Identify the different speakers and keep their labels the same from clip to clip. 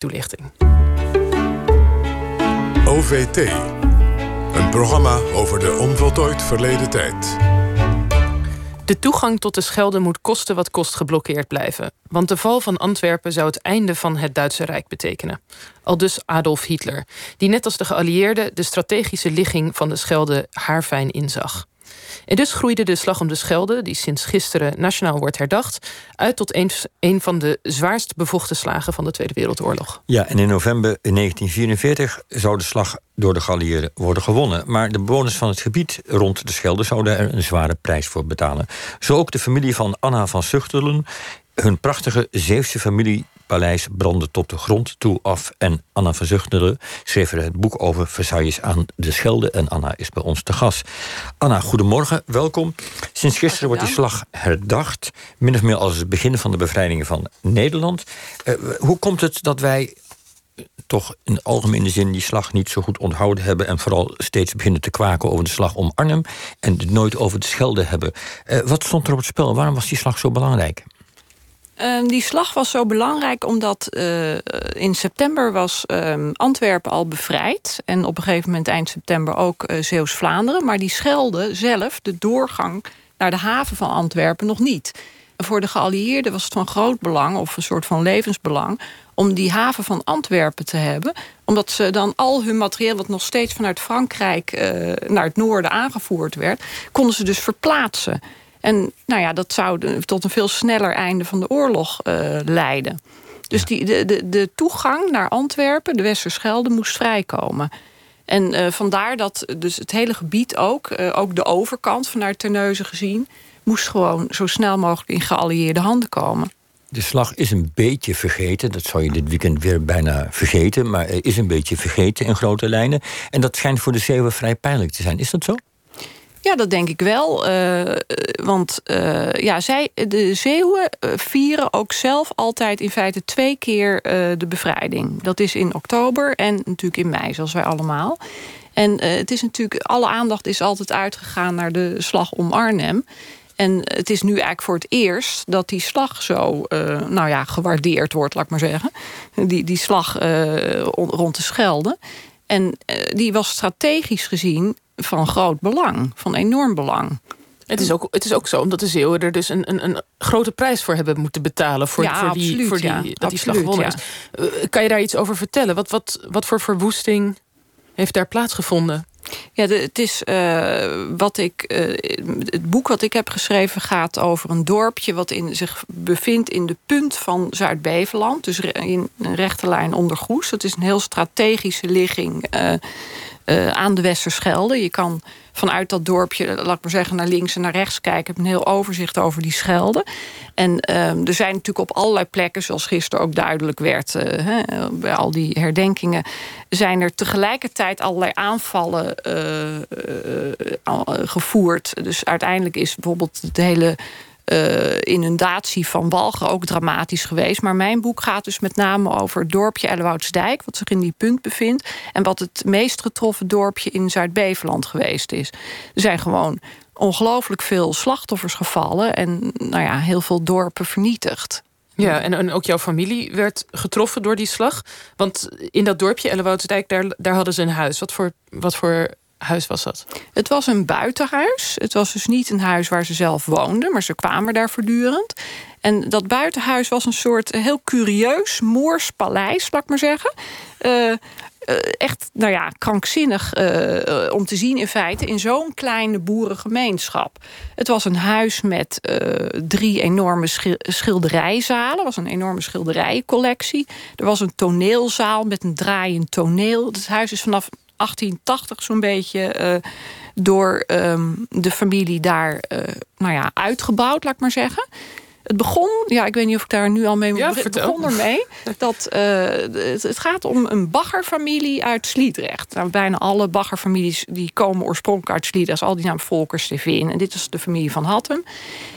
Speaker 1: toelichting.
Speaker 2: OVT. Een programma over de onvoltooid verleden tijd.
Speaker 1: De toegang tot de Schelde moet kosten wat kost geblokkeerd blijven. Want de val van Antwerpen zou het einde van het Duitse Rijk betekenen. Al dus Adolf Hitler, die net als de geallieerden de strategische ligging van de Schelde haarfijn inzag. En dus groeide de Slag om de Schelde, die sinds gisteren nationaal wordt herdacht, uit tot een, van de zwaarst bevochten slagen van de Tweede Wereldoorlog.
Speaker 3: Ja, en in november 1944 zou de slag door de geallieerden worden gewonnen. Maar de bewoners van het gebied rond de Schelde zouden er een zware prijs voor betalen. Zo ook de familie van Anna van Zuchtelen. Hun prachtige Zeeuwse familie paleis brandde tot de grond toe af. En Anna van Zuchtelen schreef er het boek over Versailles aan de Schelde. En Anna is bij ons te gast. Anna, goedemorgen, welkom. Sinds gisteren wordt die slag herdacht. Min of meer als het begin van de bevrijdingen van Nederland. Uh, hoe komt het dat wij toch in algemene zin die slag niet zo goed onthouden hebben. En vooral steeds beginnen te kwaken over de slag om Arnhem. En het nooit over de Schelde hebben. Uh, wat stond er op het spel? Waarom was die slag zo belangrijk?
Speaker 4: Um, die slag was zo belangrijk omdat uh, in september was um, Antwerpen al bevrijd. En op een gegeven moment eind september ook uh, Zeeuws-Vlaanderen. Maar die Schelde zelf, de doorgang naar de haven van Antwerpen, nog niet. Voor de geallieerden was het van groot belang, of een soort van levensbelang... om die haven van Antwerpen te hebben. Omdat ze dan al hun materieel, wat nog steeds vanuit Frankrijk... Uh, naar het noorden aangevoerd werd, konden ze dus verplaatsen... En nou ja, dat zou tot een veel sneller einde van de oorlog uh, leiden. Dus die, de, de, de toegang naar Antwerpen, de Westerschelde, moest vrijkomen. En uh, vandaar dat dus het hele gebied ook, uh, ook de overkant vanuit Terneuzen gezien, moest gewoon zo snel mogelijk in geallieerde handen komen.
Speaker 3: De slag is een beetje vergeten. Dat zou je dit weekend weer bijna vergeten. Maar is een beetje vergeten in grote lijnen. En dat schijnt voor de Zeeuwen vrij pijnlijk te zijn. Is dat zo?
Speaker 4: Ja, dat denk ik wel. Uh, want uh, ja, zij, de Zeeuwen vieren ook zelf altijd in feite twee keer de bevrijding. Dat is in oktober en natuurlijk in mei, zoals wij allemaal. En het is natuurlijk, alle aandacht is altijd uitgegaan naar de slag om Arnhem. En het is nu eigenlijk voor het eerst dat die slag zo nou ja, gewaardeerd wordt, laat ik maar zeggen. Die, die slag rond de Schelde. En die was strategisch gezien van groot belang, van enorm belang.
Speaker 1: Het is, ook, het is ook zo, omdat de Zeeuwen er dus een, een, een grote prijs voor hebben moeten betalen. Voor,
Speaker 4: ja,
Speaker 1: voor, die, voor die,
Speaker 4: ja.
Speaker 1: dat
Speaker 4: absoluut,
Speaker 1: die slag gewonnen
Speaker 4: ja.
Speaker 1: is. Uh, kan je daar iets over vertellen? Wat, wat, wat voor verwoesting heeft daar plaatsgevonden?
Speaker 4: Ja, de, het is uh, wat ik. Uh, het boek wat ik heb geschreven gaat over een dorpje wat in, zich bevindt in de punt van Zuid-Beveland. Dus in een rechte lijn onder Goes. Dat is een heel strategische ligging. Uh, uh, aan de Westerschelde. Je kan vanuit dat dorpje, laat ik maar zeggen, naar links en naar rechts kijken. Ik heb een heel overzicht over die Schelde. En uh, er zijn natuurlijk op allerlei plekken, zoals gisteren ook duidelijk werd, hè, bij al die herdenkingen, zijn er tegelijkertijd allerlei aanvallen gevoerd. Dus uiteindelijk is bijvoorbeeld het hele uh, inundatie van Walgen ook dramatisch geweest. Maar mijn boek gaat dus met name over het dorpje Ellewoudsdijk... wat zich in die punt bevindt... en wat het meest getroffen dorpje in Zuid-Beveland geweest is. Er zijn gewoon ongelooflijk veel slachtoffers gevallen... en nou ja, heel veel dorpen vernietigd.
Speaker 1: Ja, en, en ook jouw familie werd getroffen door die slag. Want in dat dorpje Ellewoudsdijk, daar, daar hadden ze een huis. Wat voor, wat voor huis was dat?
Speaker 4: Het was een buitenhuis. Het was dus niet een huis waar ze zelf woonden, maar ze kwamen daar voortdurend. En dat buitenhuis was een soort heel curieus Moors paleis, laat ik maar zeggen. Uh, uh, echt, nou ja, krankzinnig om te zien in feite in zo'n kleine boerengemeenschap. Het was een huis met drie enorme schilderijzalen. was een enorme schilderijencollectie. Er was een toneelzaal met een draaiend toneel. Het huis is vanaf 1880 zo'n beetje uh, door um, de familie daar uh, nou ja, uitgebouwd, laat ik maar zeggen. Het begon, ja, ik weet niet of ik daar nu al mee moet
Speaker 1: ja.
Speaker 4: Het begon ermee dat uh, het, het, gaat om een baggerfamilie uit Sliedrecht. Nou, bijna alle baggerfamilies die komen oorspronkelijk uit Sliedrecht. Al die naam Volkers TV in. En dit is de familie van Hattem.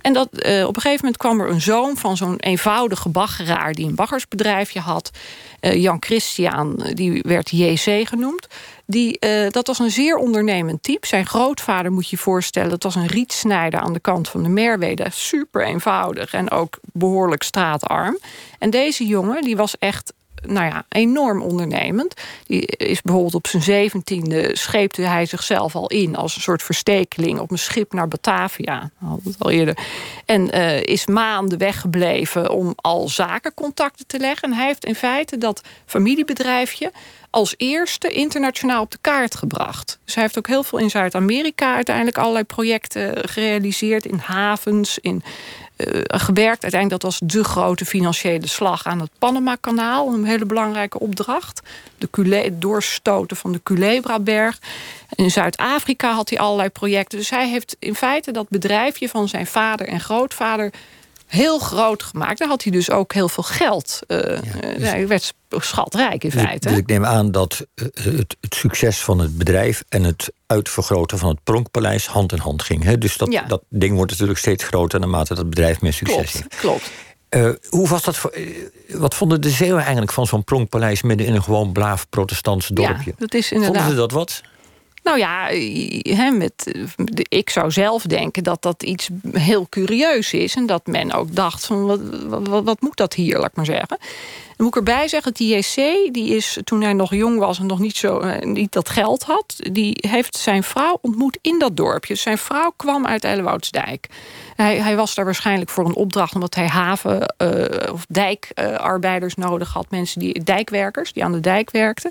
Speaker 4: En dat, uh, op een gegeven moment kwam er een zoon van zo'n eenvoudige baggeraar... die een baggersbedrijfje had. Uh, Jan Christian, die werd JC genoemd. Die, uh, dat was een zeer ondernemend type. Zijn grootvader, moet je je voorstellen... dat was een rietsnijder aan de kant van de Merwede. Super eenvoudig en ook behoorlijk straatarm. En deze jongen, die was echt nou ja, enorm ondernemend. Die is bijvoorbeeld op zijn zeventiende scheepte hij zichzelf al in als een soort verstekeling op een schip naar Batavia. Het al eerder. En uh, is maanden weggebleven om al zakencontacten te leggen. En hij heeft in feite dat familiebedrijfje als eerste internationaal op de kaart gebracht. Dus hij heeft ook heel veel in Zuid-Amerika uiteindelijk allerlei projecten gerealiseerd in havens, in gewerkt. Uiteindelijk dat was de grote financiële slag aan het Panama-kanaal. Een hele belangrijke opdracht. De het doorstoten van de Culebra-berg. In Zuid-Afrika had hij allerlei projecten. Dus hij heeft in feite dat bedrijfje van zijn vader en grootvader heel groot gemaakt. Daar had hij dus ook heel veel geld. Uh, ja, dus hij werd schatrijk in dus feite.
Speaker 3: Dus ik neem aan dat uh, het, het, succes van het bedrijf en het uitvergroten van het Pronkpaleis hand in hand ging. Hè? Dus dat, ja. dat ding wordt natuurlijk steeds groter naarmate dat bedrijf meer succes heeft.
Speaker 4: Klopt.
Speaker 3: Uh, hoe was dat voor, wat vonden de Zeeuwen eigenlijk van zo'n pronkpaleis midden in een gewoon blaaf protestants dorpje?
Speaker 4: Ja, dat is inderdaad.
Speaker 3: Vonden ze dat wat?
Speaker 4: Nou ja, he, met, ik zou zelf denken dat dat iets heel curieus is. En dat men ook dacht van wat, wat, moet dat hier, laat ik maar zeggen. Dan moet ik erbij zeggen, die JC, die is toen hij nog jong was en nog niet, zo, eh, niet dat geld had, die heeft zijn vrouw ontmoet in dat dorpje. Zijn vrouw kwam uit Ellewoudsdijk. Hij, hij was daar waarschijnlijk voor een opdracht omdat hij haven- uh, of dijkarbeiders nodig had. Mensen die dijkwerkers die aan de dijk werkten.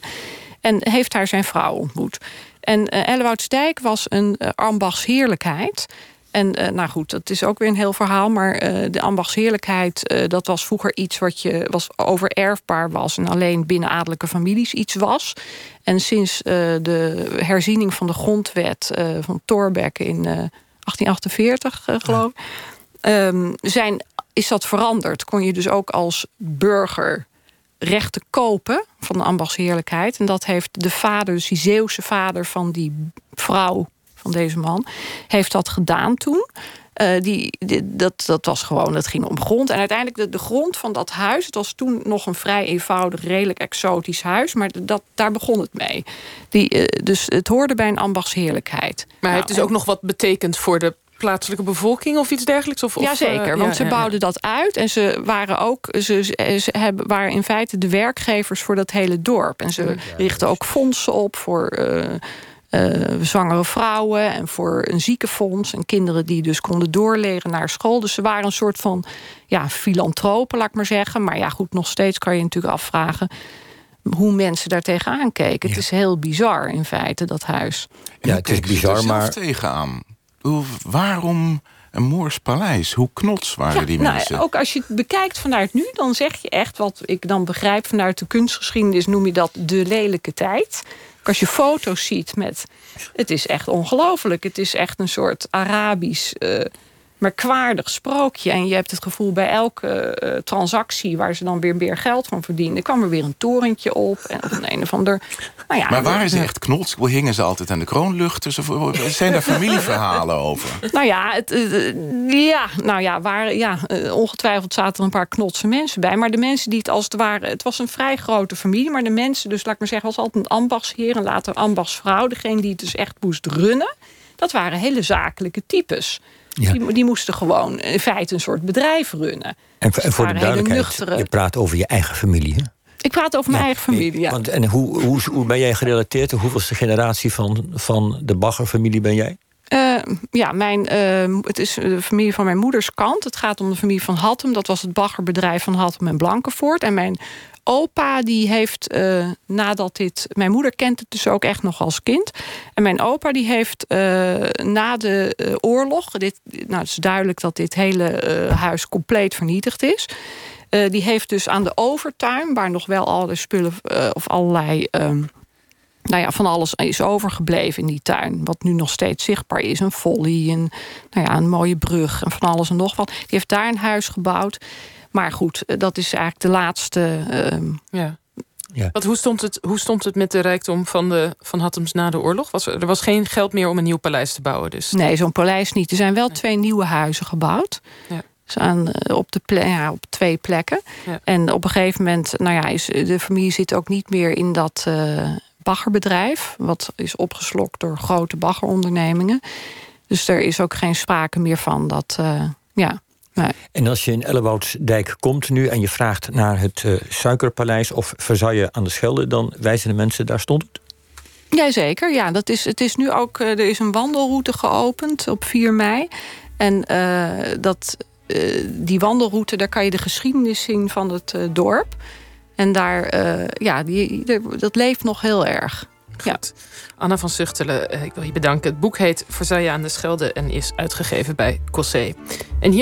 Speaker 4: En heeft daar zijn vrouw ontmoet. En uh, eh, Ellewoudsdijk was een uh, ambachtsheerlijkheid. En uh, nou goed, dat is ook weer een heel verhaal. Maar uh, de ambachtsheerlijkheid, uh, dat was vroeger iets wat je was overerfbaar was. En alleen binnen adellijke families iets was. En sinds de herziening van de grondwet van Thorbecke in 1848, geloof ik. Um, zijn, is dat veranderd. Kon je dus ook als burger rechten kopen van de ambachtsheerlijkheid. En dat heeft de vader, dus die Zeeuwse vader van die vrouw van deze man, heeft dat gedaan toen. Uh, die, dat, dat was gewoon, het ging om grond. En uiteindelijk de, de grond van dat huis, het was toen nog een vrij eenvoudig, redelijk exotisch huis, maar dat, daar begon het mee. Die, uh, dus het hoorde bij een ambachtsheerlijkheid.
Speaker 1: Maar nou, het is ook nog wat betekend voor de plaatselijke bevolking of iets dergelijks? Of,
Speaker 4: Jazeker, uh, want ja, ze bouwden ja. dat uit. En ze waren ook ze, ze hebben, waren in feite de werkgevers voor dat hele dorp. En ze richtten ook fondsen op voor uh, uh, zwangere vrouwen en voor een ziekenfonds. En kinderen die dus konden doorleren naar school. Dus ze waren een soort van ja, filantropen, laat ik maar zeggen. Maar ja, goed, nog steeds kan je natuurlijk afvragen hoe mensen daar tegenaan keken. Ja. Het is heel bizar in feite, dat huis.
Speaker 3: Ja, het is bizar, maar...
Speaker 5: tegenaan waarom een Moors paleis? Hoe knots waren ja, die
Speaker 4: nou,
Speaker 5: mensen?
Speaker 4: Ook als je het bekijkt vanuit nu, dan zeg je echt wat ik dan begrijp vanuit de kunstgeschiedenis, noem je dat de lelijke tijd. Als je foto's ziet met. Het is echt ongelooflijk. Het is echt een soort Arabisch. Uh, merkwaardig sprookje. En je hebt het gevoel bij elke uh, transactie waar ze dan weer meer geld van verdienen, kwam er weer een torentje op. En, of een, een of ander. Nou ja,
Speaker 5: maar waren ze echt knots? Hingen ze altijd aan de kroonlucht? Tussen, zijn daar familieverhalen over?
Speaker 4: Nou ja, het, uh, ja, nou ja, waar, ja uh, ongetwijfeld zaten er een paar knotse mensen bij. Maar de mensen die het als het ware. Het was een vrij grote familie. Maar de mensen, dus laat ik maar zeggen, was altijd een ambachtsheer en later ambachtsvrouw. Degene die het dus echt moest runnen. Dat waren hele zakelijke types. Ja. Die, die, moesten gewoon in feite een soort bedrijf runnen.
Speaker 3: En, dus en voor de duidelijkheid, je praat over je eigen familie, hè?
Speaker 4: Ik praat over mijn eigen familie, ja.
Speaker 3: Want, en hoe, hoe, hoe ben jij gerelateerd? Hoeveelste generatie van, van de Bagger-familie ben jij?
Speaker 4: Uh, ja, mijn, uh, het is de familie van mijn moeders kant. Het gaat om de familie van Hattem. Dat was het baggerbedrijf van Hattem en Blankenvoort. En mijn opa die heeft, uh, nadat dit... Mijn moeder kent het dus ook echt nog als kind. En mijn opa die heeft uh, na de uh, oorlog... Dit, nou, het is duidelijk dat dit hele huis compleet vernietigd is... die heeft dus aan de overtuin... waar nog wel alle spullen of allerlei... Um, nou ja, van alles is overgebleven in die tuin. Wat nu nog steeds zichtbaar is. Een folly, een, nou ja, een mooie brug en van alles en nog wat. Die heeft daar een huis gebouwd. Maar goed, eh, dat is eigenlijk de laatste. Uh...
Speaker 1: Ja. Ja. Want hoe, stond het, hoe stond het met de rijkdom van, de, van Hattems na de oorlog? Was er, er was geen geld meer om een nieuw paleis te bouwen. Dus.
Speaker 4: Nee, zo'n paleis niet. Er zijn wel nee. twee nieuwe huizen gebouwd. Ja. Dus aan, eh, op, de ple ja, op twee plekken. Ja. En op een gegeven moment, nou ja, is, de familie zit ook niet meer in dat uh, baggerbedrijf. Wat is opgeslokt door grote baggerondernemingen. Dus er is ook geen sprake meer van dat. Uh, ja, Nee.
Speaker 3: En als je in Ellewoudsdijk komt nu en je vraagt naar het uh, Suikerpaleis of Versailles aan de Schelde, dan wijzen de mensen daar stond het.
Speaker 4: Jazeker, ja. Dat is, het is nu ook, er is een wandelroute geopend op 4 mei. En uh, dat, uh, die wandelroute, daar kan je de geschiedenis zien van het uh, dorp. En daar, ja, die, dat leeft nog heel erg.
Speaker 1: Goed. Ja. Anna van Zuchtelen, ik wil je bedanken. Het boek heet Versailles aan de Schelde en is uitgegeven bij Cossé. En hier